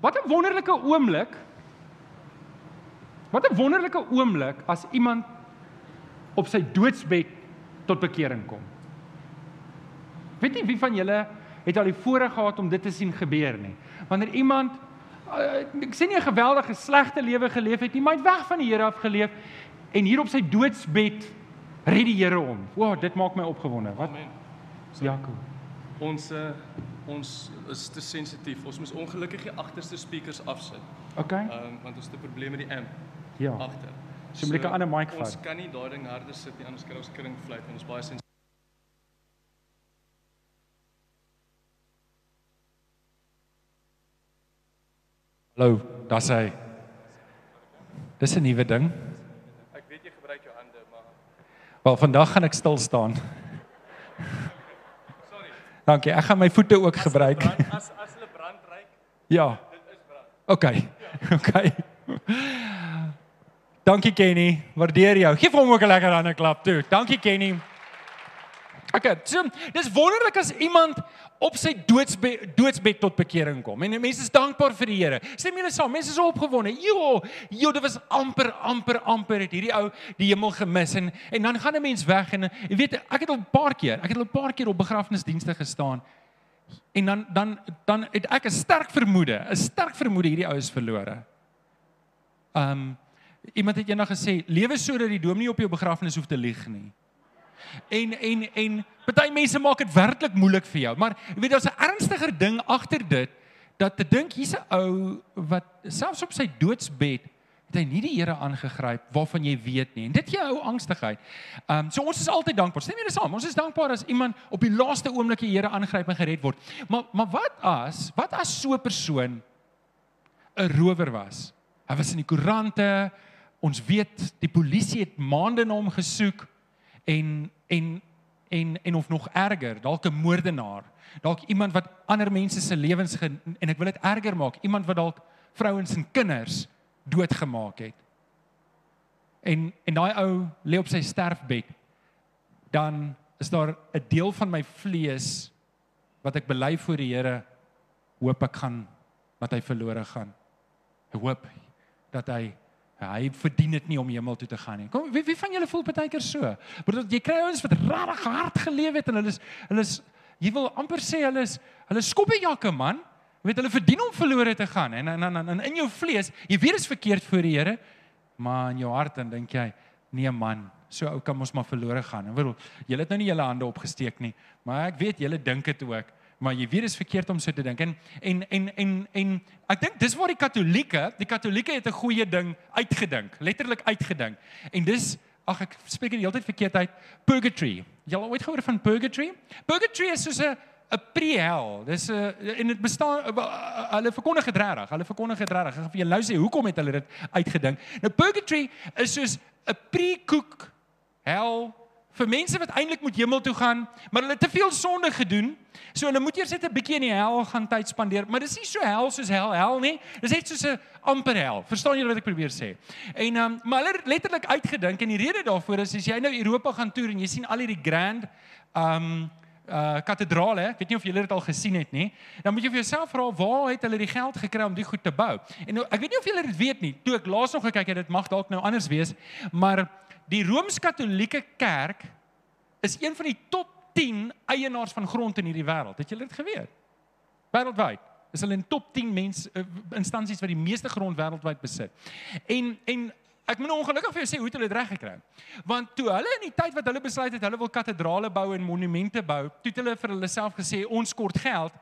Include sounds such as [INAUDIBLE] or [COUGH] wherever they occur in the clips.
Wat 'n wonderlike oomblik. Wat 'n wonderlike oomblik as iemand op sy doodsbed tot bekering kom. Weet nie wie van julle het al die voorreg gehad om dit te sien gebeur nie. Wanneer iemand uh, ek sê nie 'n geweldige slegte lewe geleef het nie, maar hy het weg van die Here af geleef en hier op sy doodsbed red die Here hom. Wow, dit maak my opgewonde. Wat? Amen. Jakob. Ons uh, ons is te sensitief. Ons moet ongelukkig die agterste speakers afsit. Okay. Ehm um, want ons het 'n probleem met die amp Ja. agter. So moet ek 'n ander mic Ons vat. kan nie daai ding harder sit nie anders kry ons kringvlieg en ons baie sensitief. Hallo, daar's hy. Dis 'n nuwe ding. Ek weet jy gebruik jou hande, maar Wel, vandag gaan ek stil staan. Dankie. Ek gaan my voete ook gebruik. Brand, as as hulle brand ryk, [LAUGHS] Ja. dit is brand. Okay. [LAUGHS] Okay. Dankie Kenny. Waardeer jou. Geef hom ook 'n lekker hande klap toe. Dankie Kenny. Okay, so dis wonderlik as iemand op sy doodsbed doodsbed tot bekering kom. En mense is dankbaar vir die Here. Stem julle saam, mense is opgewonde. Jo, jo, dit was amper amper amper het hierdie ou die hemel gemis en en dan gaan 'n mens weg en jy weet ek het al 'n paar keer, ek het al 'n paar keer op begrafnisdienste gestaan. En dan dan dan het ek 'n sterk vermoede, 'n sterk vermoede hierdie ou is verlore. Um iemand het eendag gesê, lewe sodat die dominee op jou begrafnis hoef te lieg nie. En en en baie mense maak dit werklik moeilik vir jou, maar jy weet daar's 'n ernstiger ding agter dit dat te dink hier's 'n ou wat selfs op sy doodsbed het hy nie die Here aangegryp waarvan jy weet nie. En dit gee ou angstigheid. Ehm um, so ons is altyd dankbaar. Stem julle saam? Ons is dankbaar as iemand op die laaste oomblik die Here aangryp en gered word. Maar maar wat as wat as so 'n persoon 'n rower was? Hy was in die koerante. Ons weet die polisie het maande na hom gesoek en en en en of nog erger, dalk 'n moordenaar, dalk iemand wat ander mense se lewens en ek wil dit erger maak, iemand wat dalk vrouens en kinders doodgemaak het. En en daai ou lê op sy sterfbed. Dan is daar 'n deel van my vlees wat ek bely voor die Here hoop ek gaan dat hy verlore gaan. Ek hoop dat hy hy verdien dit nie om hemel toe te gaan nie. Kom wie, wie van julle voel partykeer so? Want jy kry ouens wat regtig hard geleef het en hulle is hulle is jy wil amper sê hulle is hulle skoppejakke man. Jy weet hulle verdien om verlore te gaan en en en, en in jou vlees, jy weet dit is verkeerd voor die Here, maar in jou hart dan dink jy, nee man, so ou kan ons maar verlore gaan. Ek bedoel, julle het nou nie julle hande opgesteek nie, maar ek weet julle dink dit ook maar jy weet dit is verkeerd om so te dink. En en en en en ek dink dis waar die katolieke die katolieke het 'n goeie ding uitgedink letterlik uitgedink. En dis ag ek spreek dit heeltyd verkeerd uit purgatory. Jy al ooit gehoor van purgatory? Purgatory is soos 'n 'n pre-hel. Dis 'n en dit bestaan hulle verkondig dit regtig hulle verkondig dit regtig. Ek gaan vir jou nou sê hoekom het hulle dit uitgedink? Nou purgatory is soos 'n pre-cook hel vir mense wat eintlik moet hemel toe gaan, maar hulle het te veel sonde gedoen. So hulle moet eers net 'n bietjie in die hel gaan tyd spandeer, maar dis nie so hel soos hel hel nie. Dis net soos 'n amper hel. Verstaan julle wat ek probeer sê? En ehm um, maar hulle het letterlik uitgedink en die rede daarvoor is as jy nou Europa gaan toer en jy sien al hierdie grand ehm um, uh katedrale, ek weet nie of julle dit al gesien het nie. Dan moet jy vir jouself vra waar het hulle die geld gekry om die goed te bou? En nou, ek weet nie of julle dit weet nie. Toe ek laas nog gekyk het, dit mag dalk nou anders wees, maar die Rooms-Katolieke Kerk is een van die top 10 eienaars van grond in hierdie wêreld. Het julle dit geweet? Wêreldwyd is hulle in top 10 mense uh, instansies wat die meeste grond wêreldwyd besit. En en ek moet nou ongelukkig vir jou sê hoe het hulle dit reg gekry? Want toe hulle in die tyd wat hulle besluit het hulle wil katedrale bou en monumente bou, toe het hulle vir hulle self gesê ons kort geld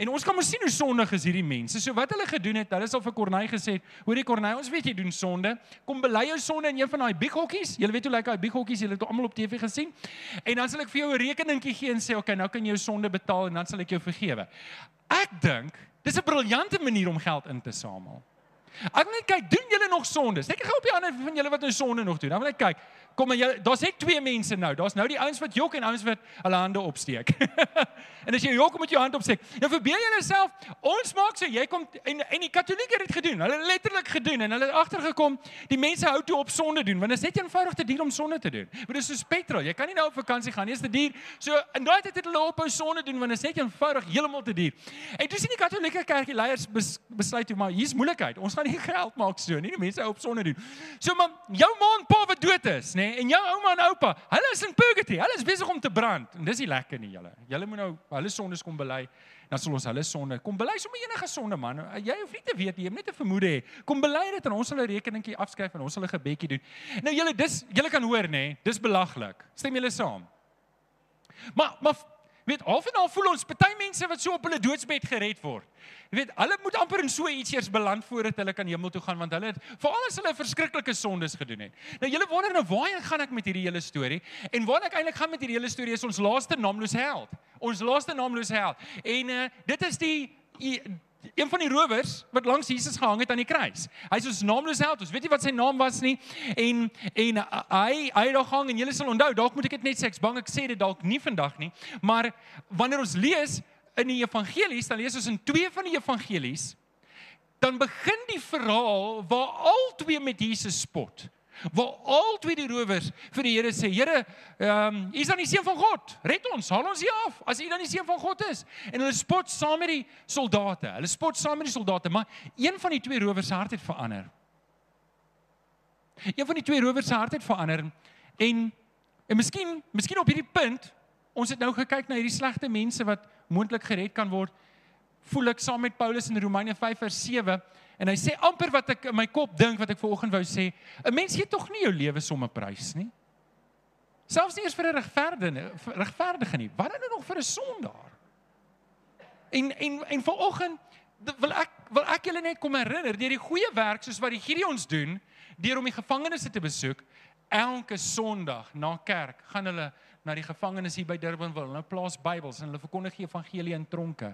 En ons kan mos sien hoe sondig is hierdie mense. So wat hulle gedoen het, hulle het al vir Corneil gesê, hoorie Corneil, ons weet jy doen sonde. Kom bely jou sonde in een van daai big hokkies. Jy weet hoe lyk daai big hokkies, jy het dit almal op TV gesien. En dan sal ek vir jou 'n rekeningkie gee en sê, "Oké, okay, nou kan jy jou sonde betaal en dan sal ek jou vergewe." Ek dink dis 'n briljante manier om geld in te samel. Ek net kyk, doen julle nog sondes? Ek gou op die ander van julle wat nou sonde nog doen. Dan wil ek kyk, kom jy daar's net twee mense nou. Daar's nou die ouens wat jok en ouens wat hulle hande opsteek. [LAUGHS] en as jy jok met jou hand opsteek, nou verbeel jy jouself, ons maak so jy kom en en die Katolieke het dit gedoen. Hulle het letterlik gedoen en hulle het agtergekom die mense hou toe op sonde doen want dit is net eenvoudig te duur om sonde te doen. Want dit is soos petrol. Jy kan nie nou op vakansie gaan nie, dit is te duur. So in daai tyd het hulle ophou sonde doen want dit is net eenvoudig heeltemal te duur. En toe sien die Katolieke kerkie leiers bes, besluit toe maar hier's moeilikheid. Ons gaan nie [LAUGHS] geld maak so nie. Die mense hou op sonde doen. So maar jou ma en pa wat dood is, nê, en jou ouma en oupa, hulle is in purgatory. Hulle is besig om te brand. En dis nie lekker nie, julle. Julle moet nou hulle sondes kom bely. Dan sal ons hulle sonde kom bely sommer enige sonde man. Jy hoef nie te weet jy het net 'n vermoede hê. Kom bely dit en ons sal 'n rekeningkie afskryf en ons sal 'n gebedjie doen. Nou julle dis julle kan hoor nê, dis belaglik. Stem julle saam? Maar maar weet half en half voel ons party mense wat so op hulle doodsbed gered word. Jy weet, hulle moet amper in so iets eers beland voordat hulle kan hemel toe gaan want hulle het veral as hulle verskriklike sondes gedoen het. Nou julle wonder nou waarheen gaan ek met hierdie hele storie? En waar ek eintlik gaan met hierdie hele storie is ons laaste naamloos held. Ons laaste naamloos held. En uh, dit is die een van die rowers wat langs Jesus gehang het aan die kruis. Hy's ons naamloos held. Ons weet nie wat sy naam was nie. En en hy hy het daar gehang en julle sal onthou, dalk moet ek dit net sê, ek's bang ek sê dit dalk nie vandag nie, maar wanneer ons lees in die evangelies, dan lees ons in twee van die evangelies, dan begin die verhaal waar al twee met Jesus spot waar al twee die rowers vir die Here sê, Here, ehm, um, U is dan die seun van God. Red ons, haal ons hier af as U dan die seun van God is. En hulle spot saam met die soldate. Hulle spot saam met die soldate, maar een van die twee rowers se hart het verander. Een van die twee rowers se hart het verander en en miskien, miskien op hierdie punt, ons het nou gekyk na hierdie slegte mense wat moontlik gered kan word. Voel ek saam met Paulus in Romeine 5 vers 7 En hy sê amper wat ek in my kop dink wat ek vanoggend wou sê, 'n mens gee tog nie jou lewe sommer prys nie. Selfs nie eers vir 'n regverdige regverdige nie. Wat dan nog vir 'n sondaar? En en en vanoggend wil ek wil ek julle net kom herinner deur die goeie werk soos wat die Gideons doen deur om die gevangenes te besoek elke Sondag na kerk gaan hulle na die gevangenes hier by Durban wil hulle plaas Bybels en hulle verkondig die evangelie in tronke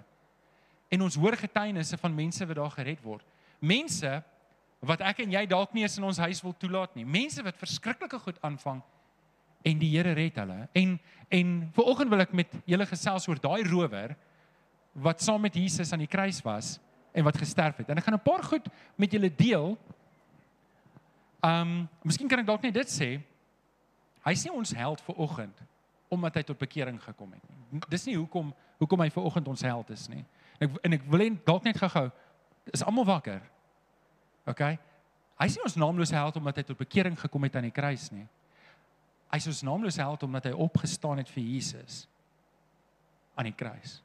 en ons hoor getuienisse van mense wat daar gered word mense wat ek en jy dalk nie eens in ons huis wil toelaat nie. Mense wat verskriklike goed aanvang en die Here red hulle. En en vanoggend wil ek met julle gesels oor daai rower wat saam met Jesus aan die kruis was en wat gesterf het. En ek gaan 'n paar goed met julle deel. Um, miskien kan ek dalk net dit sê. Hy sê ons held vanoggend omdat hy tot bekering gekom het. Dis nie hoekom hoekom hy vanoggend ons held is nie. Ek en ek wil net dalk net gou-gou is almal wakker. OK. Hy sê ons naamloos held omdat hy tot bekering gekom het aan die kruis nie. Hy sê ons naamloos held omdat hy opgestaan het vir Jesus aan die kruis.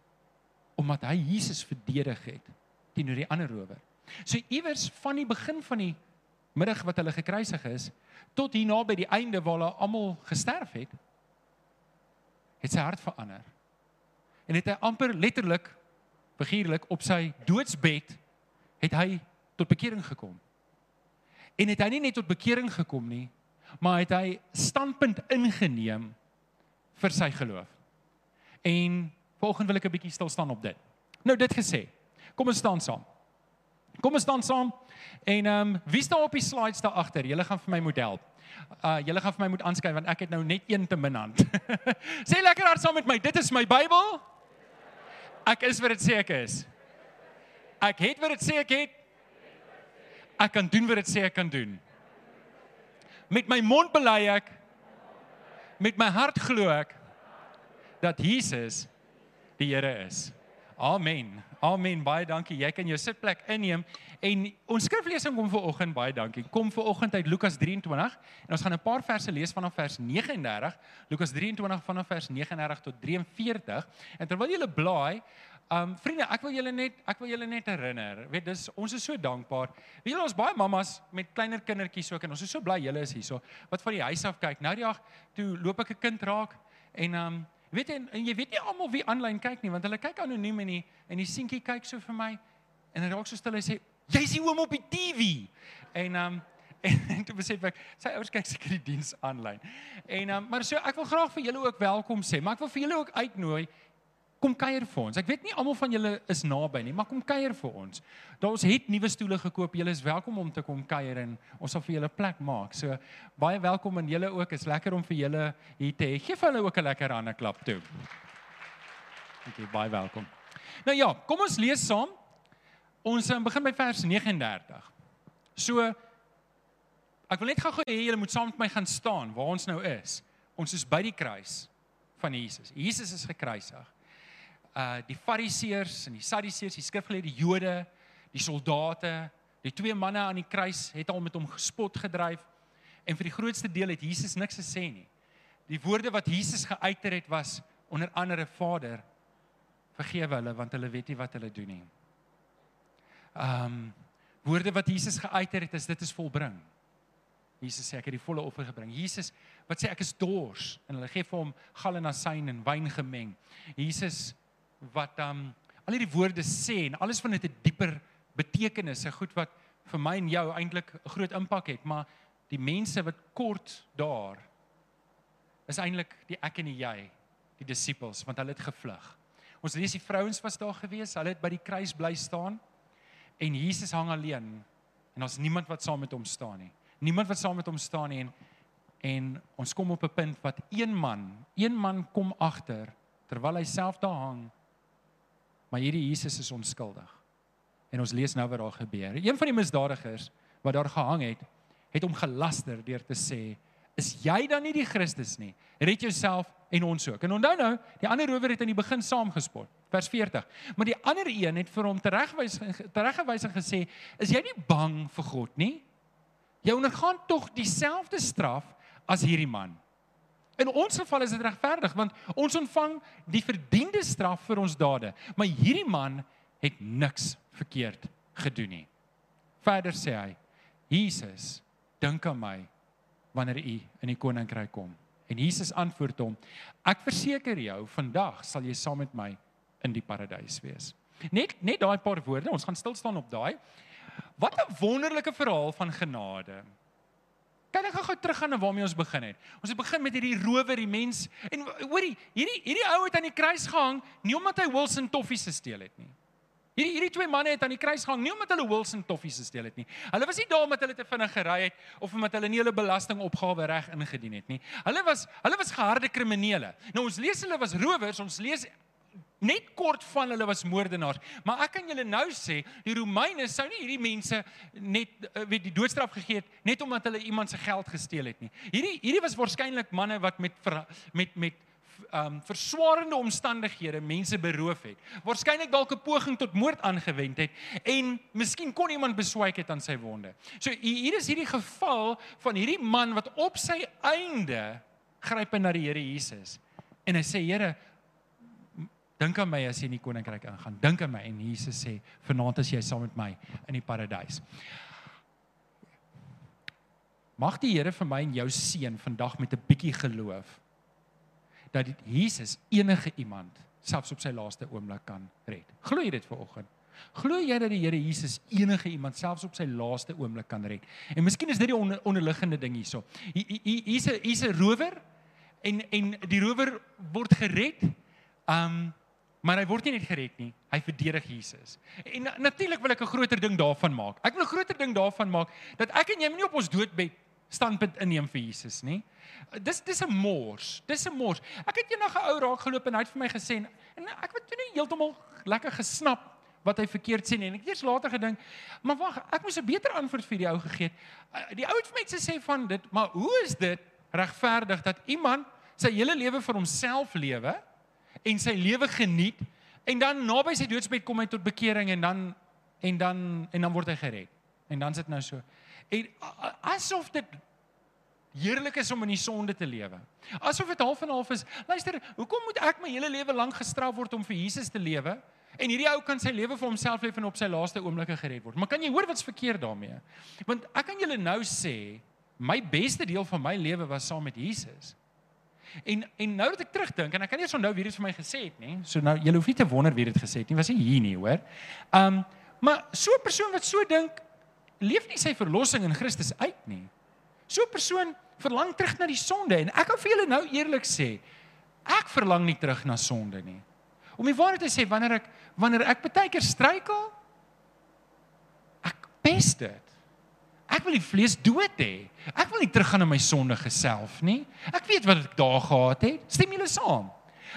Omdat hy Jesus verdedig het teenoor die ander rower. So iewers van die begin van die middag wat hulle gekruisig is tot hier naby die einde waar hulle almal gesterf het, het sy hart verander. En het hy amper letterlik figuurlik op sy doodsbed het hy tot bekering gekom. En het hy nie net tot bekering gekom nie, maar het hy standpunt ingeneem vir sy geloof. En volgens wil ek 'n bietjie stil staan op dit. Nou dit gesê, kom ons staan saam. Kom ons staan saam. En ehm um, wie staan op die slides daar agter? Julle gaan vir my moet help. Uh julle gaan vir my moet aanskryf want ek het nou net een te min hand. [LAUGHS] sê lekker hard saam met my. Dit is my Bybel. Ek is wat dit ek is. Ek het wat dit sê ek het. Ek kan doen wat dit sê ek kan doen. Met my mond bely ek met my hart glo ek dat Jesus die Here is. Amen. Amen. Baie dankie. Jy kan jou sitplek inneem en ons skriflesing kom vir oggend baie dankie. Kom vir oggend uit Lukas 23 en ons gaan 'n paar verse lees vanaf vers 39. Lukas 23 vanaf vers 39 tot 43. En terwyl jy blaai, Um vriende, ek wil julle net ek wil julle net herinner. Weet dis ons is so dankbaar. Weet julle ons baie mammas met kleiner kindertjies ook en ons is so bly julle is hier so. Wat van die huis af kyk. Nou die dag toe loop ek 'n kind raak en um weet jy en, en jy weet nie almal wie aanlyn kyk nie want hulle kyk anoniem en die en die seentjie kyk so vir my en hy raak so stil en sê jy's hier oom op die TV. En um en, [LAUGHS] en toe besef ek sy ouers kyk seker die diens aanlyn. En um maar so ek wil graag vir julle ook welkom sê, maar ek wil vir julle ook uitnooi kom kuier vir ons. Ek weet nie almal van julle is naby nie, maar kom kuier vir ons. Daar ons het nuwe stoele gekoop. Julle is welkom om te kom kuier en ons sal vir julle plek maak. So baie welkom en julle ook. Is lekker om vir julle hier te hê. Geef hulle ook 'n lekker hande klap toe. Okay, baie welkom. Nou ja, kom ons lees saam. Ons um, begin by vers 39. So ek wil net gou-gou hê julle moet saam met my gaan staan waar ons nou is. Ons is by die kruis van Jesus. Jesus is gekruisig. Uh die Fariseërs en die Sadduseërs, die skrifgeleerde Jode, die soldate, die twee manne aan die kruis het al met hom gespot gedryf en vir die grootste deel het Jesus niks gesê nie. Die woorde wat Jesus geuiter het was onder andere Vader vergewe hulle want hulle weet nie wat hulle doen nie. Um woorde wat Jesus geuiter het is dit is volbring. Jesus sê ek het die volle offer gebring. Jesus wat sê ek is dors en hulle gee vir hom gal en asyn en wyn gemeng. Jesus wat um al hierdie woorde sê en alles van dit 'n dieper betekenis, 'n goed wat vir my en jou eintlik 'n groot impak het, maar die mense wat kort daar is eintlik die ek en die jy, die disippels, want hulle het gevlug. Ons lees die vrouens was daar gewees, hulle het by die kruis bly staan en Jesus hang alleen en daar's niemand wat saam met hom staan nie niemand wat saam met hom staan nie en en ons kom op 'n punt wat een man, een man kom agter terwyl hy self daar hang. Maar hierdie Jesus is onskuldig. En ons lees nou wat daar gebeur. Een van die misdadigers wat daar gehang het, het hom gelaster deur te sê: "Is jy dan nie die Christus nie? Red jouself en ons ook." En onthou nou, die ander rower het in die begin saamgespot. Vers 40. Maar die ander een het vir hom teregwys tereggewys en gesê: "Is jy nie bang vir God nie?" jy ondergaan tog dieselfde straf as hierdie man. In ons geval is dit regverdig want ons ontvang die verdiende straf vir ons dade, maar hierdie man het niks verkeerd gedoen nie. Verder sê hy: Jesus, dink aan my wanneer u in die koninkryk kom. En Jesus antwoord hom: Ek verseker jou, vandag sal jy saam met my in die paradys wees. Net net daai paar woorde, ons gaan stil staan op daai. Wat 'n wonderlike verhaal van genade. Kan ek gou teruggaan na waarmee ons begin het? Ons het begin met hierdie rower, die mens en hoorie, hierdie hierdie ou het aan die kruis gehang nie omdat hy Wilson toffies gesteel het nie. Hierdie hierdie twee manne het aan die kruis gehang nie omdat hulle Wilson toffies gesteel het nie. Hulle was nie daar omdat hulle te vinnig gery het of omdat hulle nie hulle belastingopgawe reg ingedien het nie. Hulle was hulle was geharde kriminele. Nou ons lees hulle was rowers, ons lees net kort van hulle was moordenaars. Maar ek kan julle nou sê, die Romeine sou nie hierdie mense net eh, weet die doodstraf gegee het net omdat hulle iemand se geld gesteel het nie. Hierdie hierdie was waarskynlik manne wat met met met um verswaarende omstandighede mense beroof het. Waarskynlik dalk 'n poging tot moord aangewend het en miskien kon iemand beswyk het aan sy wonde. So hier is hierdie geval van hierdie man wat op sy einde gryp na die Here Jesus en hy sê Here Dink aan my as jy in die koninkryk ingaan. Dink aan my en Jesus sê, "Vanaand is jy saam met my in die paradys." Mag die Here vir my en jou seën vandag met 'n bietjie geloof dat Jesus enige iemand selfs op sy laaste oomblik kan red. Glo jy dit vanoggend? Glo jy dat die Here Jesus enige iemand selfs op sy laaste oomblik kan red? En miskien is dit die onder, onderliggende ding hierso. Hier's 'n hier's 'n rower en en die rower word gered. Um Maar hy word nie net gered nie, hy verdedig Jesus. En natuurlik wil ek 'n groter ding daarvan maak. Ek wil 'n groter ding daarvan maak dat ek en jy nie op ons doodbed standpunt inneem vir Jesus nie. Dis dis 'n mors. Dis 'n mors. Ek het eendag 'n ou raak geloop en hy het vir my gesê en ek het toe nie heeltemal lekker gesnap wat hy verkeerd sê nie. En ek eers later gedink, maar wag, ek moes 'n beter antwoord vir die ou gegee het. Uh, die ou het vir my gesê van dit, maar hoe is dit regverdig dat iemand sy hele lewe vir homself lewe? En sy lewe geniet en dan naby sy doodsbed kom hy tot bekering en dan en dan en dan word hy gered. En dan sit nou so. En asof dit heerlik is om in die sonde te lewe. Asof dit half en half is. Luister, hoekom moet ek my hele lewe lank gestraf word om vir Jesus te lewe? En hierdie ou kan sy lewe vir homself leef en op sy laaste oomblikke gered word. Maar kan jy hoor wat's verkeerd daarmee? Want ek kan julle nou sê, my beste deel van my lewe was saam met Jesus. En en nou dat ek terugdink en ek kan nie eens onthou wie dit vir my gesê het nie. So nou jy hoef nie te wonder wie dit gesê het nie. Was nie hier nie, hoor. Um maar so 'n persoon wat so dink, leef nie sy verlossing in Christus uit nie. So 'n persoon verlang terug na die sonde en ek kan vir julle nou eerlik sê, ek verlang nie terug na sonde nie. Om die waarheid te sê, wanneer ek wanneer ek baie keer struikel, ek pes dit. Ek wil die vlees dood hê. Ek wil nie teruggaan na my sondige self nie. Ek weet wat ek daar gehad het. Stem julle saam?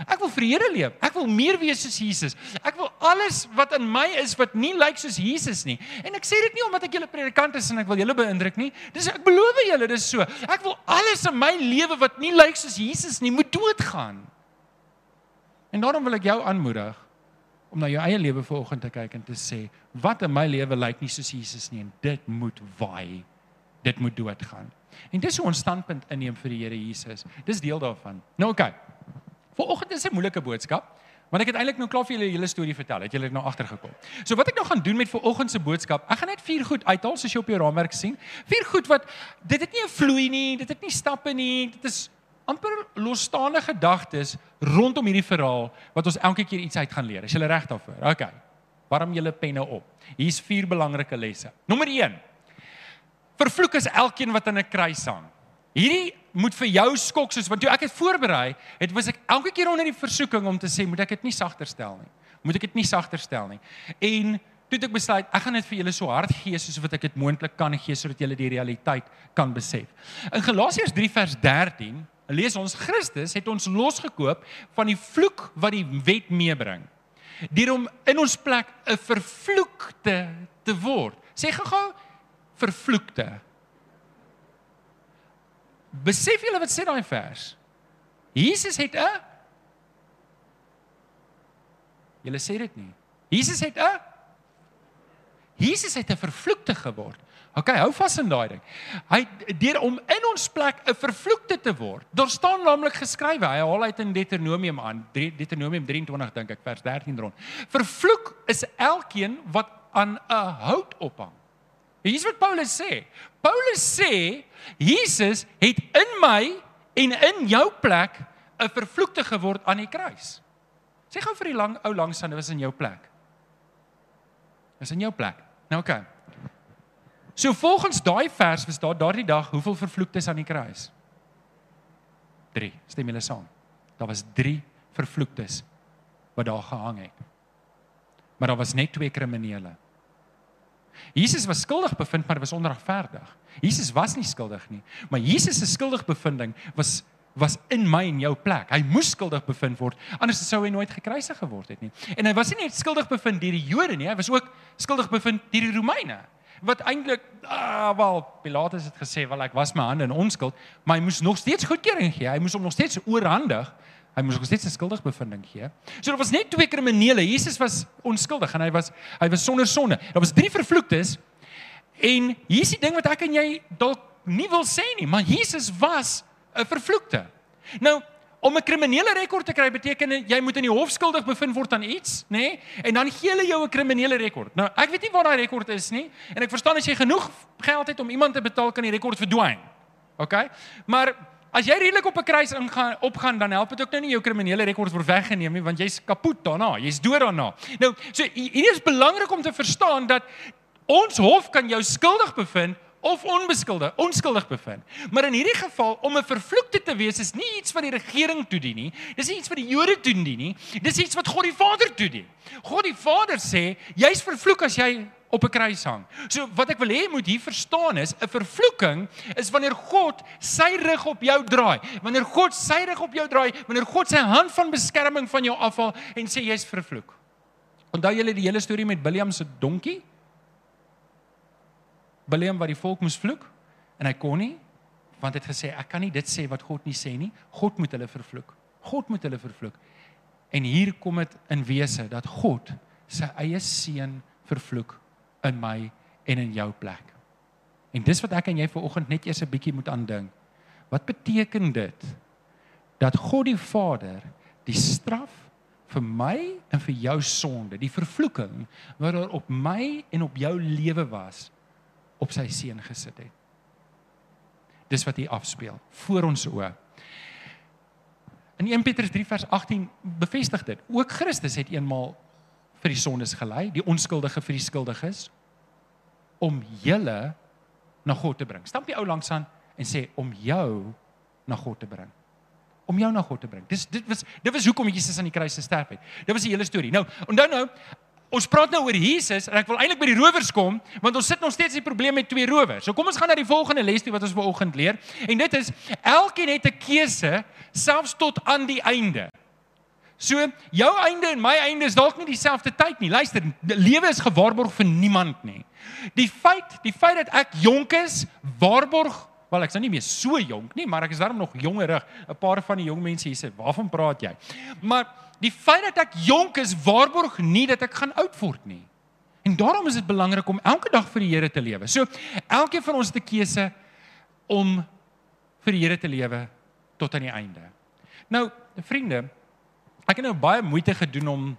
Ek wil vir die Here leef. Ek wil meer wees soos Jesus. Ek wil alles wat in my is wat nie lyk soos Jesus nie. En ek sê dit nie omdat ek julle predikant is en ek wil julle beïndruk nie. Dis ek beloof julle dis so. Ek wil alles in my lewe wat nie lyk soos Jesus nie moet doodgaan. En daarom wil ek jou aanmoedig om na jou eie lewe vanoggend te kyk en te sê wat in my lewe lyk nie soos Jesus nie en dit moet waai. Dit moet doodgaan. En dis hoe ons standpunt inneem vir die Here Jesus. Dis deel daarvan. Nou oké. Okay. Vanoggend is 'n moeilike boodskap, want ek het eintlik nou klaar vir julle hele storie vertel. Het julle nou agtergekom? So wat ek nou gaan doen met vanoggend se boodskap, ek gaan net vier goed uithaal soos jy op jou raamwerk sien. Vier goed wat dit het nie 'n vloei nie, dit het nie stappe nie, dit is amper losstaande gedagtes rondom hierdie verhaal wat ons elke keer iets uit gaan leer. Is jy reg daarvoor? OK. Warm julle penne op. Hier's vier belangrike lesse. Nommer 1. Vervloek is elkeen wat aan 'n kruis hang. Hierdie moet vir jou skok soos want toe ek het voorberei, het was ek elke keer onder die versoeking om te sê moet ek dit nie sagter stel nie. Moet ek dit nie sagter stel nie. En toe het ek besluit ek gaan dit vir julle so hard gee soos wat ek dit moontlik kan gee sodat julle die realiteit kan besef. In Galasiërs 3 vers 13 lees ons Christus het ons losgekoop van die vloek wat die wet meebring. Deur om in ons plek 'n vervloekte te word. Sê gou-gou vervloekte. Besef julle wat sê daai vers? Jesus het 'n Julle sê dit nie. Jesus het 'n Jesus het 'n vervloekte geword. OK, hou vas in daai ding. Hy deur om in ons plek 'n vervloekte te word. Daar staan naamlik geskrywe, hy haal uit in Deuteronomium aan, Deuteronomium 23 dink ek vers 13 rond. Vervloek is elkeen wat aan 'n hout ophang. Hier's wat Paulus sê. Paulus sê Jesus het in my en in jou plek 'n vervloekte geword aan die kruis. Sê gou vir die lang ou langs aan, dit was in jou plek. Dis in jou plek. Nou oké. Okay. So volgens daai vers was daar daardie dag hoeveel vervloektes aan die kruis? 3. Stem julle saam? Daar was 3 vervloektes wat daar gehang het. Maar daar was net twee kriminele. Jesus was skuldig bevind, maar was onregverdig. Jesus was nie skuldig nie, maar Jesus se skuldigbevinding was was in my en jou plek. Hy moes skuldig bevind word, anders sou hy nooit gekruisig geword het nie. En hy was nie net skuldig bevind deur die Jode nie, hy was ook skuldig bevind deur die Romeine. Wat eintlik ah wel Pilatus het gesê, "Wel ek was my hande in onskuld," maar hy moes nog steeds goedkeuring gee. Hy moes hom nog steeds oorhandig Hy moes nog steeds 'n skuldigbevinding gee. So daar was net twee kriminele. Jesus was onskuldig en hy was hy was sonder sonde. Daar was drie vervloektes. En hier's die ding wat ek en jy dalk nie wil sê nie, maar Jesus was 'n vervloekte. Nou, om 'n kriminele rekord te kry beteken jy moet in die hof skuldig bevind word aan iets, nê? Nee? En dan gee hulle jou 'n kriminele rekord. Nou, ek weet nie waar daai rekord is nie en ek verstaan as jy genoeg geld het om iemand te betaal kan die rekord verdwyn. OK? Maar As jy redelik op 'n kruis ingaan opgaan dan help dit ook nou nie jou kriminele rekord word weggeneem nie want jy's kapot daarna, jy's dood daarna. Nou, so hier is belangrik om te verstaan dat ons hof kan jou skuldig bevind of onbeskuldig, onskuldig bevind. Maar in hierdie geval om 'n vervloekte te wees is nie iets wat die regering toedien nie. Dis nie iets wat die Jode toedien nie. Dis iets wat God die Vader toedien. God die Vader sê, jy's vervloek as jy op 'n kruis hang. So wat ek wil hê moet hier verstaan is 'n vervloeking is wanneer God sy rug op jou draai. Wanneer God sy rug op jou draai, wanneer God sy hand van beskerming van jou afhaal en sê jy's vervloek. Onthou julle die hele storie met Biliam se donkie? Biliam wat die volk moes vloek en hy kon nie want hy het gesê ek kan nie dit sê wat God nie sê nie. God moet hulle vervloek. God moet hulle vervloek. En hier kom dit in wese dat God sy eie seun vervloek in my en in jou plek. En dis wat ek en jy vanoggend net eers 'n bietjie moet aandink. Wat beteken dit dat God die Vader die straf vir my en vir jou sonde, die vervloeking wat daar op my en op jou lewe was, op sy seun gesit het. Dis wat hier afspeel voor ons oë. In 1 Petrus 3 vers 18 bevestig dit. Ook Christus het eenmaal vir die sondes gelei, die onskuldige vir die skuldiges om julle na God te bring. Stamp die ou langs aan en sê om jou na God te bring. om jou na God te bring. Dis dit was dit was hoekom Jesus aan die kruis gesterf het. Dit was die hele storie. Nou, onthou nou, ons praat nou oor Jesus en ek wil eintlik by die rowers kom want ons sit nog steeds die probleem met twee rowers. So kom ons gaan na die volgende les toe wat ons vanoggend leer en dit is elkeen het 'n keuse selfs tot aan die einde. So jou einde en my einde is dalk nie dieselfde tyd nie. Luister, lewe is gewaarborg vir niemand nie. Die feit, die feit dat ek jonk is, waarborg Wel ek's nou nie meer so jonk nie, maar ek is darm nog jongerig. 'n Paar van die jong mense hier sê, "Waarvan praat jy?" Maar die feit dat ek jonk is, waarborg nie dat ek gaan oud word nie. En daarom is dit belangrik om elke dag vir die Here te lewe. So elkeen van ons het 'n keuse om vir die Here te lewe tot aan die einde. Nou, vriende, ek het nou baie moeite gedoen om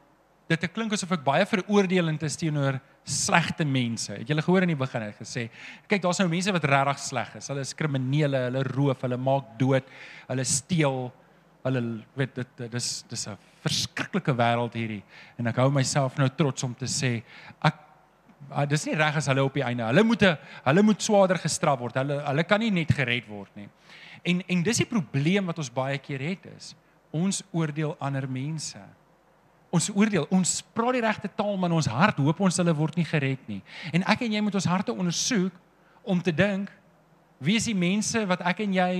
dit te klink asof ek baie veroordelend is teenoor slegte mense. Het julle gehoor in die begin het gesê, kyk daar's nou mense wat regtig sleg is. Hulle is kriminele, hulle roof, hulle maak dood, hulle steel, hulle weet dit dis dis 'n verskriklike wêreld hierdie. En ek hou myself nou trots om te sê ek ah, dis nie reg as hulle op die einde. Hulle moet 'n hulle moet swaarder gestraf word. Hulle hulle kan nie net gered word nie. En en dis die probleem wat ons baie keer het is. Ons oordeel ander mense ons oordeel, ons praat die regte taal, maar in ons hart hoop ons hulle word nie gered nie. En ek en jy moet ons harte ondersoek om te dink wie is die mense wat ek en jy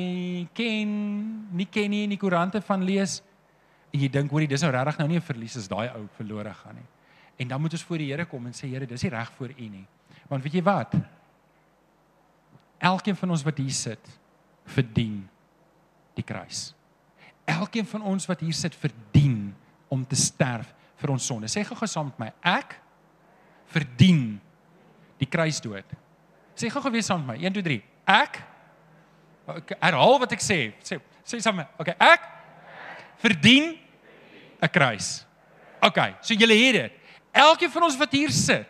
ken, nie ken nie in die koerante van lees en jy dink hoorie dis nou regtig nou nie 'n verlies as daai ou verlore gaan nie. En dan moet ons voor die Here kom en sê Here, dis nie reg vir u nie. Want weet jy wat? Elkeen van ons wat hier sit, verdien die kruis. Elkeen van ons wat hier sit, verdien om te sterf vir ons sonde. Sê gou-gou saam met my, ek verdien die kruisdood. Sê gou-gou weer saam met my. 1 2 3. Ek okay, herhaal wat ek sê. Sê sê saam met. Okay, ek verdien 'n kruis. Okay, so julle het dit. Elkeen van ons wat hier sit,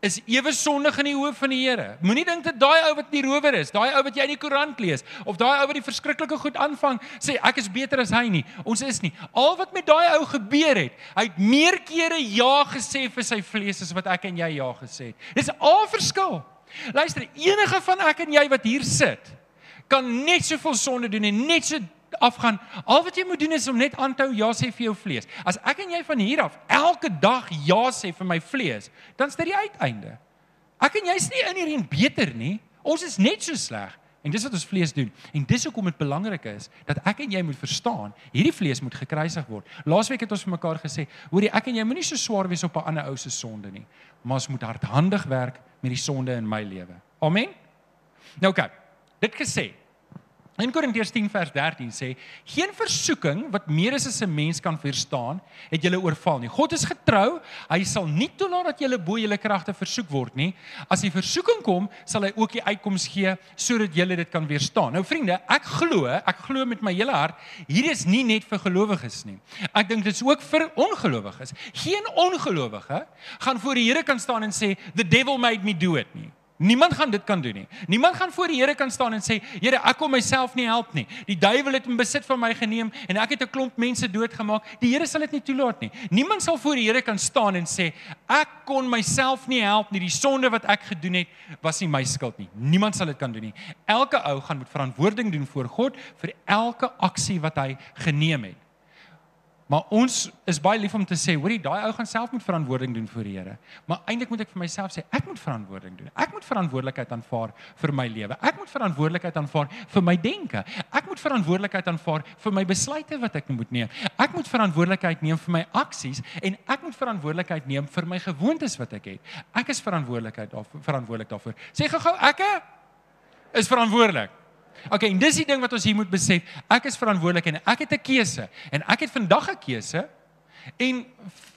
is ewe sondig in die oë van die Here. Moenie dink dat daai ou wat nie rower is, daai ou wat jy in die koerant lees of daai ou wat die verskriklike goed aanvang, sê ek is beter as hy nie. Ons is nie. Al wat met daai ou gebeur het, hy het meer kere ja gesê vir sy vlees as wat ek en jy ja gesê het. Dis al verskil. Luister, enige van ek en jy wat hier sit, kan net soveel sonde doen en net so afgaan. Al wat jy moet doen is om net aan te hou ja sê vir jou vlees. As ek en jy van hier af elke dag ja sê vir my vlees, dan is dit die uiteinde. Ek en jy's nie in hierdie beter nie. Ons is net so sleg. En dis wat ons vlees doen. En dis hoekom dit belangrik is dat ek en jy moet verstaan, hierdie vlees moet gekruisig word. Laasweek het ons vir mekaar gesê, hoorie, ek en jy moenie so swaar wees op 'n ander ou se sonde nie, maar ons moet hardhandig werk met die sonde in my lewe. Amen. Nou oké. Okay, dit gesê, In Korintiërs 10 vers 13 sê: "Geen versoeking wat meer is as 'n mens kan verstaan, het julle oorval nie. God is getrou, hy sal nie toelaat dat julle bo julle kragte versoek word nie. As die versoeking kom, sal hy ook die uitkoms gee sodat julle dit kan weerstaan." Nou vriende, ek glo, ek glo met my hele hart, hier is nie net vir gelowiges nie. Ek dink dit is ook vir ongelowiges. Geen ongelowige gaan voor die Here kan staan en sê, "The devil made me do it" nie. Niemand gaan dit kan doen nie. Niemand gaan voor die Here kan staan en sê, Here, ek kon myself nie help nie. Die duiwel het in besit van my geneem en ek het 'n klomp mense doodgemaak. Die Here sal dit nie toelaat nie. Niemand sal voor die Here kan staan en sê, ek kon myself nie help nie. Die sonde wat ek gedoen het, was nie my skuld nie. Niemand sal dit kan doen nie. Elke ou gaan moet verantwoording doen voor God vir elke aksie wat hy geneem het. Maar ons is baie lief om te sê, hoorie, daai ou gaan self moet verantwoording doen vir die Here. Maar eintlik moet ek vir myself sê, ek moet verantwoording doen. Ek moet verantwoordelikheid aanvaar vir my lewe. Ek moet verantwoordelikheid aanvaar vir my denke. Ek moet verantwoordelikheid aanvaar vir my besluite wat ek moet neem. Ek moet verantwoordelikheid neem vir my aksies en ek moet verantwoordelikheid neem vir my gewoontes wat ek het. Ek is verantwoordelikheid daarvoor, verantwoordelik daarvoor. Sê gou-gou, ek is verantwoordelik. Okay, en dis die ding wat ons hier moet besef. Ek is verantwoordelik en ek het 'n keuse en ek het vandag 'n keuse. En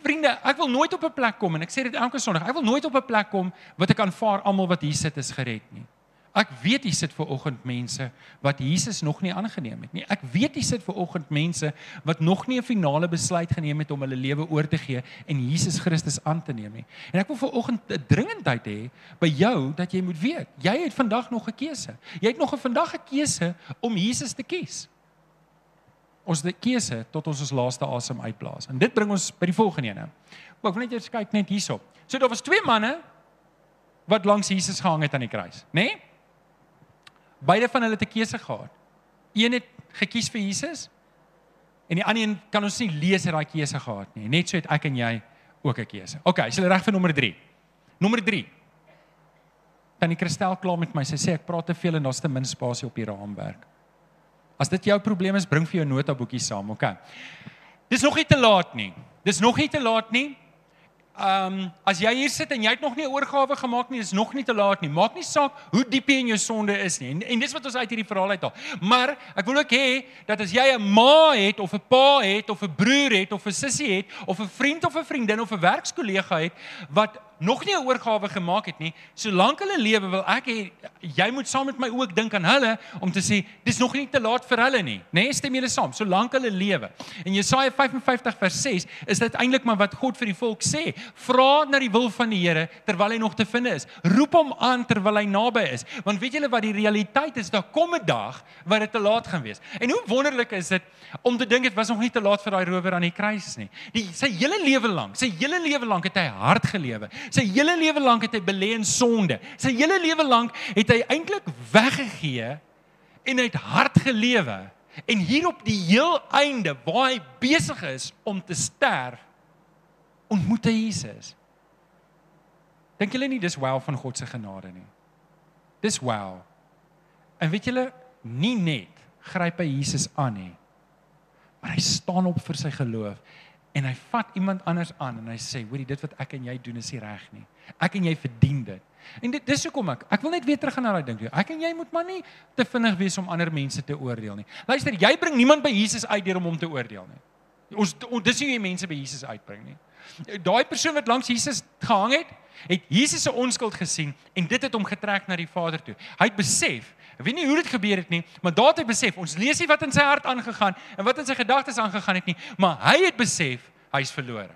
vriende, ek wil nooit op 'n plek kom en ek sê dit elke Sondag. Ek wil nooit op 'n plek kom wat ek aanvaar almal wat hier sit is gered nie. Ek weet hier sit ver oggend mense wat Jesus nog nie aangeneem het nie. Ek weet hier sit ver oggend mense wat nog nie 'n finale besluit geneem het om hulle lewe oor te gee en Jesus Christus aan te neem nie. En ek wil ver oggend 'n dringendheid hê by jou dat jy moet weet, jy het vandag nog 'n keuse. Jy het nog 'n vandag 'n keuse om Jesus te kies. Ons het 'n keuse tot ons ons laaste asem uitblaas. En dit bring ons by die volgende ene. Ek wil net eers kyk net hierso. So daar was twee manne wat langs Jesus gehang het aan die kruis, né? Nee? Beide van hulle het 'n keuse gehad. Een het gekies vir Jesus En die ander een kan ons nie lees dat daai keuse gehad nie. Net so het ek en jy ook 'n keuse. OK, is jy reg vir nommer 3? Nommer 3. Tannie Christel klaar met my. Sy sê ek praat te veel en daar's te min spasie op die raamwerk. As dit jou probleem is, bring vir jou notaboekie saam, OK? Dis nog nie te laat nie. Dis nog nie te laat nie. Ehm um, as jy hier sit en jy het nog nie 'n oorgawe gemaak nie, is nog nie te laat nie. Maak nie saak hoe diep jy in jou sonde is nie. En, en dis wat ons uit hierdie verhaal uithaal. Maar ek wil ook hê dat as jy 'n ma het of 'n pa het of 'n broer het of 'n sussie het of 'n vriend of 'n vriendin of 'n werkskollega het wat nog nie 'n oorgawe gemaak het nie, solank hulle lewe wil ek hê jy moet saam met my ook dink aan hulle om te sê dis nog nie te laat vir hulle nie, né? Nee, stem julle saam? Solank hulle lewe. En Jesaja 55 vers 6 is dit eintlik maar wat God vir die volk sê. Vra na die wil van die Here terwyl hy nog te vind is. Roep hom aan terwyl hy naby is. Want weet julle wat die realiteit is? Daar kom 'n dag waar dit te laat gaan wees. En hoe wonderlik is dit om te dink dit was nog nie te laat vir daai rower aan die kruis nie. Die sy hele lewe lank, sy hele lewe lank het hy hard gelewe. Sy hele lewe lank het hy belê in sonde. Sy hele lewe lank het hy eintlik weggegee en hy het hard gelewe. En hier op die heel einde waar hy besig is om te sterf, ontmoet hy Jesus. Dink julle nie dis wel van God se genade nie? Dis wel. En weet julle, nie net gryp hy Jesus aan nie, maar hy staan op vir sy geloof en hy vat iemand anders aan en hy sê hoorie dit wat ek en jy doen is nie reg nie. Ek en jy verdien dit. En dit dis hoekom ek ek wil net weer terug gaan na daai ding toe. Ek en jy moet maar nie te vinnig wees om ander mense te oordeel nie. Luister, jy bring niemand by Jesus uit deur om hom te oordeel nie. Ons dis nie hoe jy mense by Jesus uitbring nie. Daai persoon wat langs Jesus gehang het, het Jesus se onskuld gesien en dit het hom getrek na die Vader toe. Hy het besef Ek weet nie hoe dit gebeur het nie, maar daar het hy besef, ons lees nie wat in sy hart aangegaan en wat in sy gedagtes aangegaan het nie, maar hy het besef hy's verlore.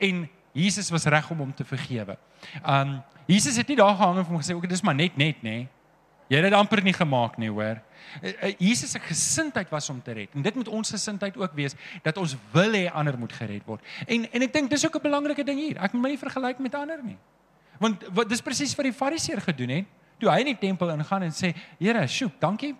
En Jesus was reg om hom te vergewe. Um Jesus het nie daar gehang en hom gesê, "Oké, dis maar net net, nê." Jy het dit amper nie gemaak nie, hoor. Eh, eh, Jesus se gesindheid was om te red. En dit moet ons gesindheid ook wees dat ons wil hê ander moet gered word. En en ek dink dis ook 'n belangrike ding hier. Ek moet my nie vergelyk met ander nie. Want wat dis presies wat die fariseer gedoen het toe hy in die tempel ingaan en sê, "Here, sjoe, dankie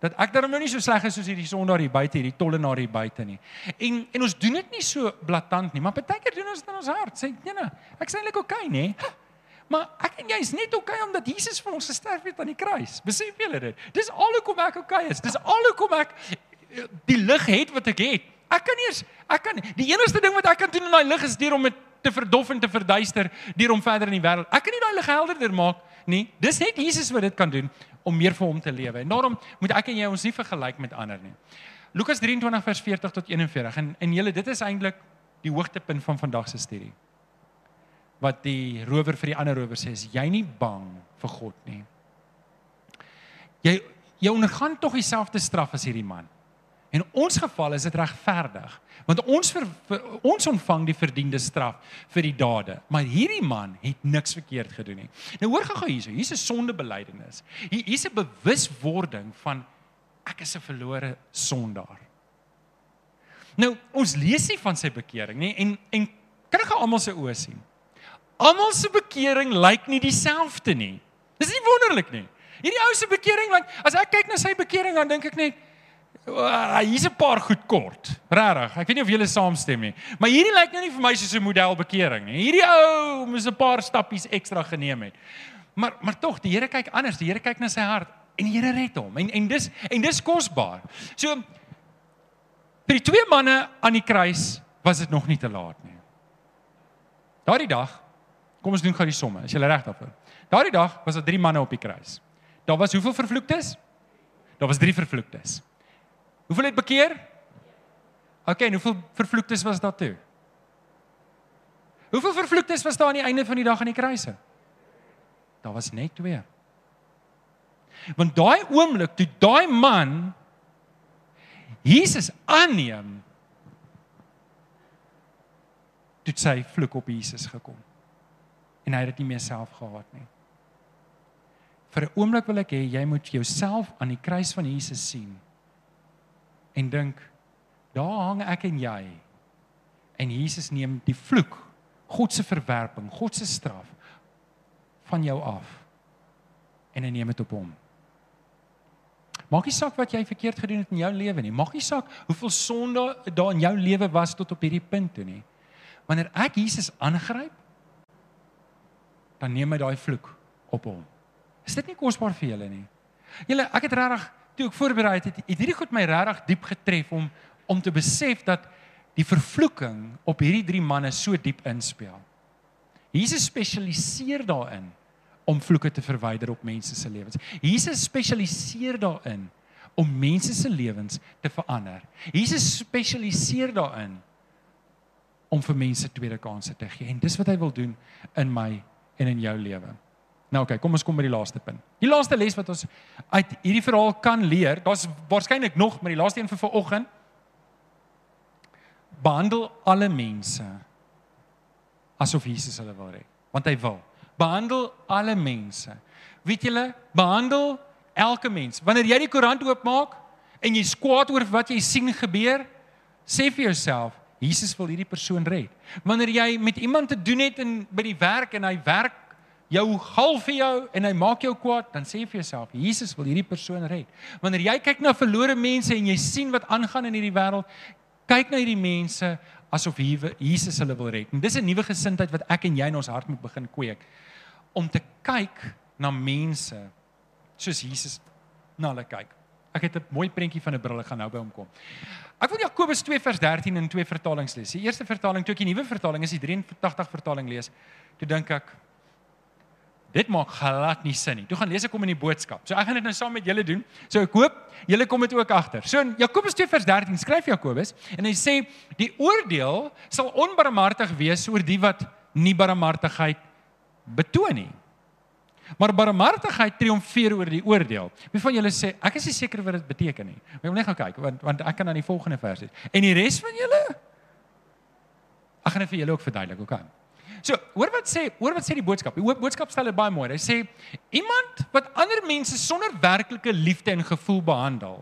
dat ek darm nou nie so sleg is soos hierdie sondaar hier buite, hierdie tollenaar hier buite nie." En en ons doen dit nie so blaatant nie, maar partykeer doen ons dit in ons hart. Sê, "Nee, ek sê eintlik oké, nê?" [LAUGHS] Maar ek en jy is net oké omdat Jesus vir ons gesterf het aan die kruis. Besef julle dit? Dis al hoekom ek oké is. Dis al hoekom ek eh, die lig het wat ek het. Ek kan eers ek kan die enigste ding wat ek kan doen in daai lig is deur om dit te verdof en te verduister deur om verder in die wêreld. Ek kan nie daai lig helderder maak nie. Dis net Jesus wat dit kan doen om meer vir hom te lewe. En daarom moet ek en jy ons nie vergelyk met ander nie. Lukas 23 vers 40 tot 41 en en julle dit is eintlik die hoogtepunt van vandag se studie. Wat die rower vir die ander rower sê is jy nie bang vir God nie. Jy jy ondergaan tog dieselfde straf as hierdie man. In ons geval is dit regverdig, want ons ver, ver, ons ontvang die verdiende straf vir die dade, maar hierdie man het niks verkeerd gedoen nie. Nou hoor gou hierso, hier's 'n sondebelydenis. Hier hier's 'n bewuswording van ek is 'n verlore sondaar. Nou, ons lees nie van sy bekering nie en en kan ek almal se oë sien. Almal se bekering lyk nie dieselfde nie. Dis nie wonderlik nie. Hierdie ou se bekering lyk as ek kyk na sy bekering dan dink ek net hier's 'n paar goed kort. Regtig. Ek weet nie of julle saamstem nie. Maar hierdie lyk nou nie vir my soos 'n model bekering nie. Hierdie ou moes 'n paar stappies ekstra geneem het. Maar maar tog, die Here kyk anders. Die Here kyk na sy hart en die Here red hom. En en dis en dis kosbaar. So vir die twee manne aan die kruis was dit nog nie te laat nie. Daardie dag, kom ons doen gou die somme. Is jy reg daarvoor? Daardie dag was daar drie manne op die kruis. Daar was hoeveel vervloektes? Daar was drie vervloektes. Hoeveel het bekeer? OK, en hoeveel vervloektes was daar toe? Hoeveel vervloektes was daar aan die einde van die dag aan die kruise? Daar was net twee. Want daai oomblik toe daai man Jesus aanneem, het sy vloek op Jesus gekom. En hy het dit nie meer self gehad nie. Vir 'n oomblik wil ek hê jy moet jouself aan die kruis van Jesus sien en dink daar hang ek en jy en Jesus neem die vloek God se verwerping God se straf van jou af en hy neem dit op hom Maak nie saak wat jy verkeerd gedoen het in jou lewe nie. Maak nie saak hoeveel sonde daar in jou lewe was tot op hierdie punt toe nie. Wanneer ek Jesus aangryp, dan neem hy daai vloek op hom. Is dit nie kosbaar vir julle nie? Julle, ek het regtig toe ek voorberei het, het, hierdie goed my regtig diep getref om om te besef dat die vervloeking op hierdie drie manne so diep inspel. Jesus spesialiseer daarin om vloeke te verwyder op mense se lewens. Jesus spesialiseer daarin om mense se lewens te verander. Jesus spesialiseer daarin om vir mense tweede kansse te gee. En dis wat hy wil doen in my en in jou lewe. Nou oké, okay, kom ons kom by die laaste punt. Die laaste les wat ons uit hierdie verhaal kan leer, daar's waarskynlik nog, maar die laaste een vir vanoggend. Behandel alle mense asof Jesus hulle wil red, want hy wil. Behandel alle mense. Weet julle, behandel elke mens. Wanneer jy die koerant oopmaak en jy skwaad oor wat jy sien gebeur, sê vir jouself, Jesus wil hierdie persoon red. Wanneer jy met iemand te doen het in by die werk en hy werk jou gal vir jou en hy maak jou kwaad, dan sê vir jouself, Jesus wil hierdie persoon red. Wanneer jy kyk na verlore mense en jy sien wat aangaan in hierdie wêreld, kyk na hierdie mense asof Jesus hulle wil red. En dis 'n nuwe gesindheid wat ek en jy in ons hart moet begin kweek om te kyk na mense soos Jesus na hulle kyk. Ek het 'n mooi prentjie van 'n bril ek gaan nou by hom kom. Ek wil Jakobus 2 vers 13 in twee vertalings lees. Die eerste vertaling, toe ek die nuwe vertaling is die 83 vertaling lees, toe dink ek dit maak glad nie sin nie. Toe gaan lees ek hom in die boodskap. So ek gaan dit nou saam met julle doen. So ek hoop julle kom dit ook agter. So in Jakobus 2 vers 13 skryf Jakobus en hy sê die oordeel sal onbarmhartig wees oor die wat nie barmhartigheid betoon nie. Maar barmhartigheid triomfeer oor die oordeel. Wie van julle sê ek is nie seker wat dit beteken nie. Maar ek wil net gaan kyk want want ek kan aan die volgende vers sê. En die res van julle Ek gaan dit vir julle ook verduidelik, okay? So, hoor wat sê, hoor wat sê die boodskap. Die boodskap stel dit baie mooi. Hy sê iemand wat ander mense sonder werklike liefde en gevoel behandel,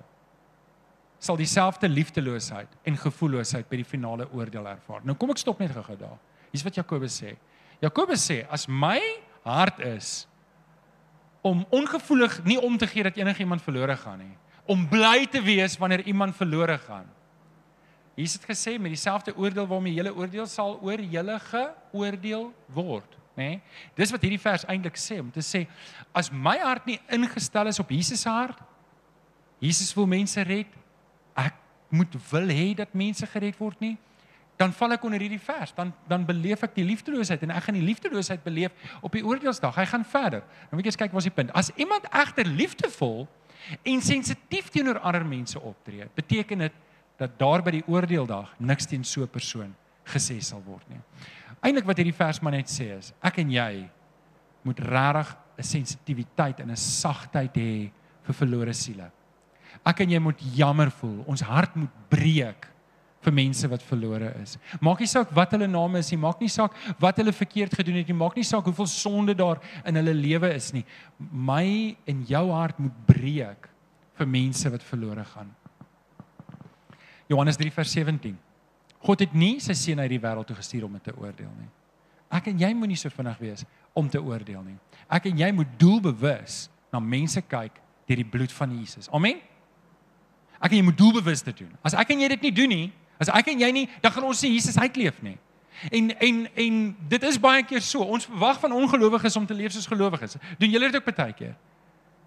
sal dieselfde liefdeloosheid en gevoelloosheid by die finale oordeel ervaar. Nou kom ek stop net gou-gou daar. Hier's wat Jakobus sê. Jakobus sê as my hart is om ongevoelig nie om te gee dat enigiemand verlore gaan nie. Om bly te wees wanneer iemand verlore gaan. Jesus het gesê met dieselfde oordeel waarmee julle oordeel sal oor julle geoordeel word, nê? Nee? Dis wat hierdie vers eintlik sê om te sê as my hart nie ingestel is op Jesus se hart, Jesus wil mense red, ek moet wil hê dat mense gered word nie dan val ek onder hierdie vers dan dan beleef ek die liefdeloosheid en ek gaan die liefdeloosheid beleef op die oordeelsdag hy gaan verder dan moet jy kyk wat is die punt as iemand egter liefdevol en sensitief teenoor ander mense optree beteken dit dat daar by die oordeeldag niks teen so 'n persoon gesê sal word nie eintlik wat hierdie vers maar net sê is ek en jy moet regtig 'n sensitiwiteit en 'n sagtheid hê vir verlore siele ek en jy moet jammer voel ons hart moet breek vir mense wat verlore is. Maak nie saak wat hulle name is nie, maak nie saak wat hulle verkeerd gedoen het nie, maak nie saak hoeveel sonde daar in hulle lewe is nie. My en jou hart moet breek vir mense wat verlore gaan. Johannes 3 vers 17. God het nie sy seun uit die wêreld toe gestuur om dit te oordeel nie. Ek en jy moenie so vinnig wees om te oordeel nie. Ek en jy moet doelbewus na mense kyk deur die bloed van Jesus. Amen. Ek en jy moet doelbewus dit doen. As ek en jy dit nie doen nie, As ek en jy nie, dan gaan ons nie Jesus uitleef nie. En en en dit is baie keer so. Ons verwag van ongelowiges om te leef soos gelowiges. Doen julle dit ook baie keer?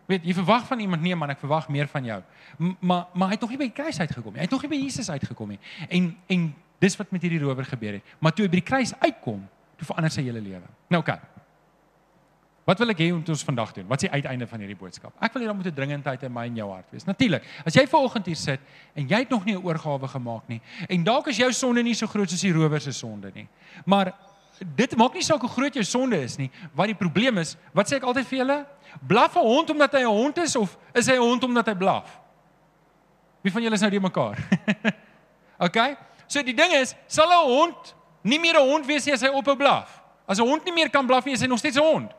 Weet, jy verwag van iemand nee man, ek verwag meer van jou. M maar maar hy het nog nie by die kruis uitgekom nie. Hy het nog nie by Jesus uitgekom nie. En en dis wat met hierdie rower gebeur het. Maar toe hy by die kruis uitkom, toe verander sy hele lewe. Nou oké. Okay. Wat wil ek hê moet ons vandag doen? Wat is die uiteinde van hierdie boodskap? Ek wil hê daar moet 'n dringendheid in my en jou hart wees. Natuurlik. As jy ver oggend hier sit en jy het nog nie 'n oorgawe gemaak nie en dalk is jou sonde nie so groot soos die rower se sonde nie. Maar dit maak nie saak hoe groot jou sonde is nie. Wat die probleem is, wat sê ek altyd vir julle? Blaf 'n hond omdat hy 'n hond is of is hy 'n hond omdat hy blaf? Wie van julle is nou die mekaar? [LAUGHS] OK? So die ding is, sal 'n hond nie meer 'n hond wees as hy op 'n blaf? As 'n hond nie meer kan blaf nie, is hy nog steeds 'n hond.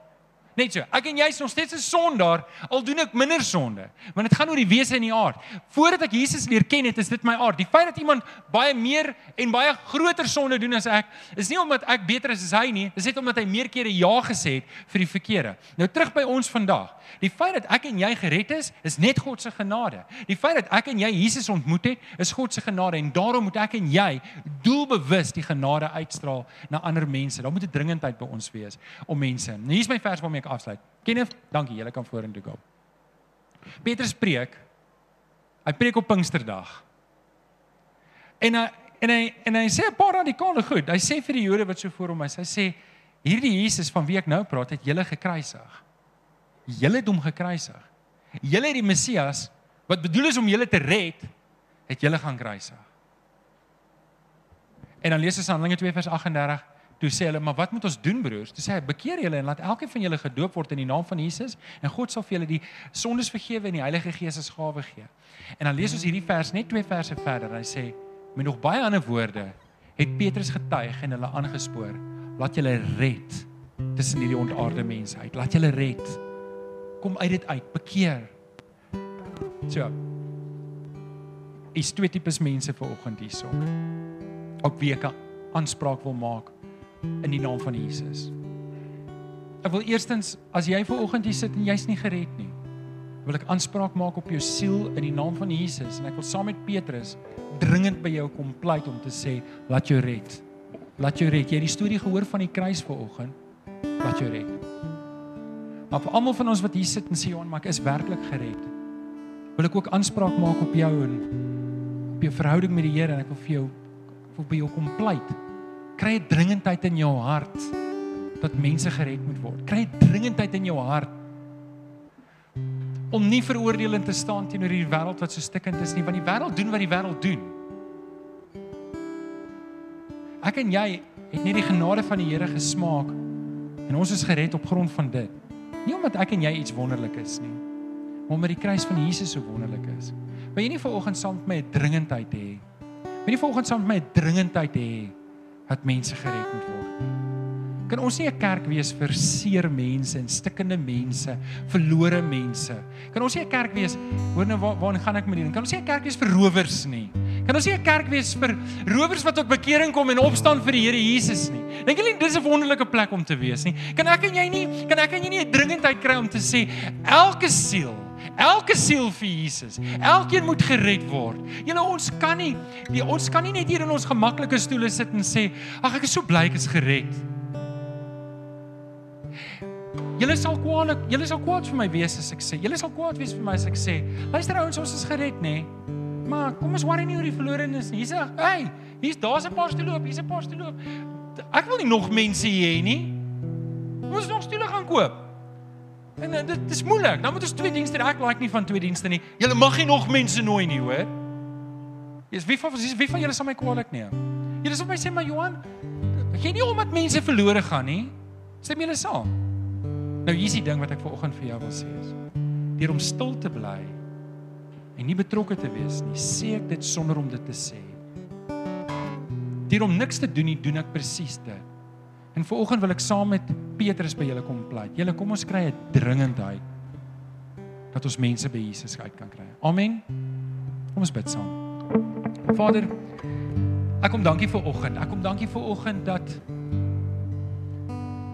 Net so. Ek en jy is nog steeds 'n sondaar al doen ek minder sonde. Want dit gaan oor die wese en die aard. Voordat ek Jesus leer ken het, is dit my aard. Die feit dat iemand baie meer en baie groter sonde doen as ek, is nie omdat ek beter is as hy nie, dis net omdat hy meer kere ja gesê het vir die verkeerde. Nou terug by ons vandag. Die feit dat ek en jy gered is, is net God se genade. Die feit dat ek en jy Jesus ontmoet het, is God se genade en daarom moet ek en jy doelbewus die genade uitstraal na ander mense. Daar moet 'n dringendheid by ons wees om mense. Nou hier's my vers waarmee ek afsluit. Kenneth, dankie, jy kan vorentoe kom. Petrus preek. Hy preek op Pinksterdag. En hy en hy en hy sê 'n paar radikale goed. Hy sê vir die Jode wat so voor hom is, hy sê hierdie Jesus van wie ek nou praat, het julle gekruisig. Julle het hom gekruisig. Julle het die Messias wat bedoel is om julle te red, het julle gaan kruisig. En dan lees ons Handelinge 2 vers 38. Toe sê hulle, "Maar wat moet ons doen, broers?" Toe sê hy, "Bekeer julle en laat elkeen van julle gedoop word in die naam van Jesus en God sal vir julle die sondes vergewe en die Heilige Gees as gawe gee." En dan lees ons hierdie vers net twee verse verder. Hy sê, "Met nog baie ander woorde het Petrus getuig en hulle aangespoor, laat julle red tussen hierdie ontaarde mense uit. Laat julle red. Kom uit dit uit, bekeer." So. Is twee tipes mense vanoggend hierso. Op wie ek aanspraak wil maak in die naam van Jesus. Ek wil eerstens as jy ver oggend hier sit en jy's nie gered nie, wil ek aanspraak maak op jou siel in die naam van Jesus en ek wil saam met Petrus dringend by jou kom pleit om te sê laat jou red. Laat jou red. Jy het die storie gehoor van die kruis ver oggend. Laat jou red. Maar vir almal van ons wat hier sit en sê Johan, maar ek is werklik gered. Wil ek ook aanspraak maak op jou en op jou verhouding met die Here en ek wil vir jou wil by jou kom pleit kry 'n dringendheid in jou hart dat mense gered moet word. Kry 'n dringendheid in jou hart om nie veroordelend te staan teenoor hierdie wêreld wat so stikkend is nie, want die wêreld doen wat die wêreld doen. Ek en jy het nie die genade van die Here gesmaak en ons is gered op grond van dit. Nie omdat ek en jy iets wonderlik is nie, maar omdat die kruis van Jesus so wonderlik is. Wil jy nie vanoggend saam met my 'n dringendheid hê? Wil jy vanoggend saam met my 'n dringendheid hê dat mense gered moet word? Kan ons nie 'n kerk wees vir seer mense en stikkende mense, verlore mense? Kan ons nie 'n kerk wees hoor nou waar waar gaan ek met dit? Kan ons nie 'n kerk wees vir rowers nie? Kan ons nie 'n kerk wees vir rowers wat tot bekering kom en opstaan vir die Here Jesus nie? Dink julle dis 'n wonderlike plek om te wees nie? Kan ek en jy nie kan ek en jy nie 'n dringendheid kry om te sê elke siel Elke siel vir Jesus. Elkeen moet gered word. Julle ons kan nie die, ons kan nie net hier in ons gemaklike stoele sit en sê, "Ag ek is so bly ek is gered." Julle sal kwaad, julle sal kwaad vir my wees as ek sê. Julle sal kwaad wees vir my as ek sê, "Luister ouens, ons is gered, nê?" Maar kom ons worry nie oor die verlorenes nie. Hier's "Hey, hier's daar's 'n paar stoele oop, hier's 'n paar stoele oop." Ek wil nie nog mense hê nie. Ons moet nog stoele gaan koop. En uh, dit is moeilik. Dan moet ons twee dienste ek like nie van twee dienste nie. Julle mag nie nog mense nooi nie, hoor. Jy's wie van wie van julle sal my kwaadlik neem? Julle sal my sê maar Johan, gee nie om dat mense verlore gaan nie. My julle saam. Nou hier's die ding wat ek vanoggend vir jou wil sê is. Deur om stil te bly en nie betrokke te wees nie, sê ek dit sonder om dit te sê. Deur om niks te doen nie, doen ek presies dit. En vanoggend wil ek saam met Petrus by julle kom pleit. Julle kom ons kry 'n dringendheid dat ons mense by Jesus uit kan kry. Amen. Kom ons bid saam. Vader, ek kom dankie vir oggend. Ek kom dankie vir oggend dat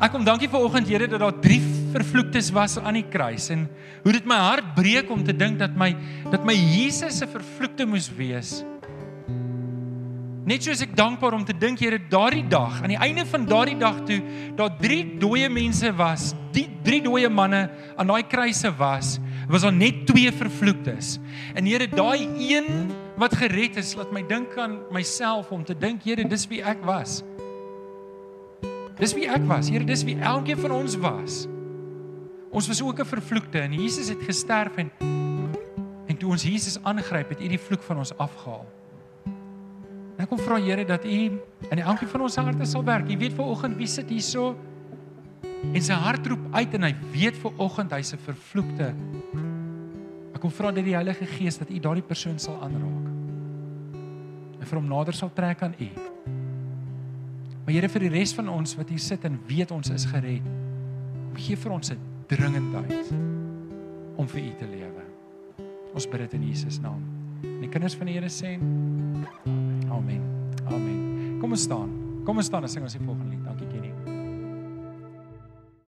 Ek kom dankie vir oggend Here dat daar drie vervloektes was aan die kruis en hoe dit my hart breek om te dink dat my dat my Jesus se vervloekte moes wees. Net soos ek dankbaar om te dink Here daardie dag, aan die einde van daardie dag toe, daar drie dooie mense was, die drie dooie manne aan daai kruise was, was daar net twee vervloektes. En Here, daai een wat gered is, laat my dink aan myself om te dink Here, dis wie ek was. Dis wie ek was. Here, dis wie elkeen van ons was. Ons was ook 'n vervloekte en Jesus het gesterf en en toe ons Jesus aangryp het, U die vloek van ons afgehaal. Ek kom vra Here dat U in elkeen van ons harte sal werk. U weet vanoggend wie sit hierso en sy hart roep uit en hy weet vanoggend hy's 'n vervloekte. Ek kom vra dat die Heilige Gees dat U daardie persoon sal aanraak. En vir hom nader sal trek aan U. Maar Here vir die res van ons wat hier sit en weet ons is gered. Gee vir ons 'n dringendheid om vir U te lewe. Ons bid dit in Jesus naam. En die kinders van die Here sê Amen. Amen. Kom ons staan. Kom ons staan en sing ons die volgende lied.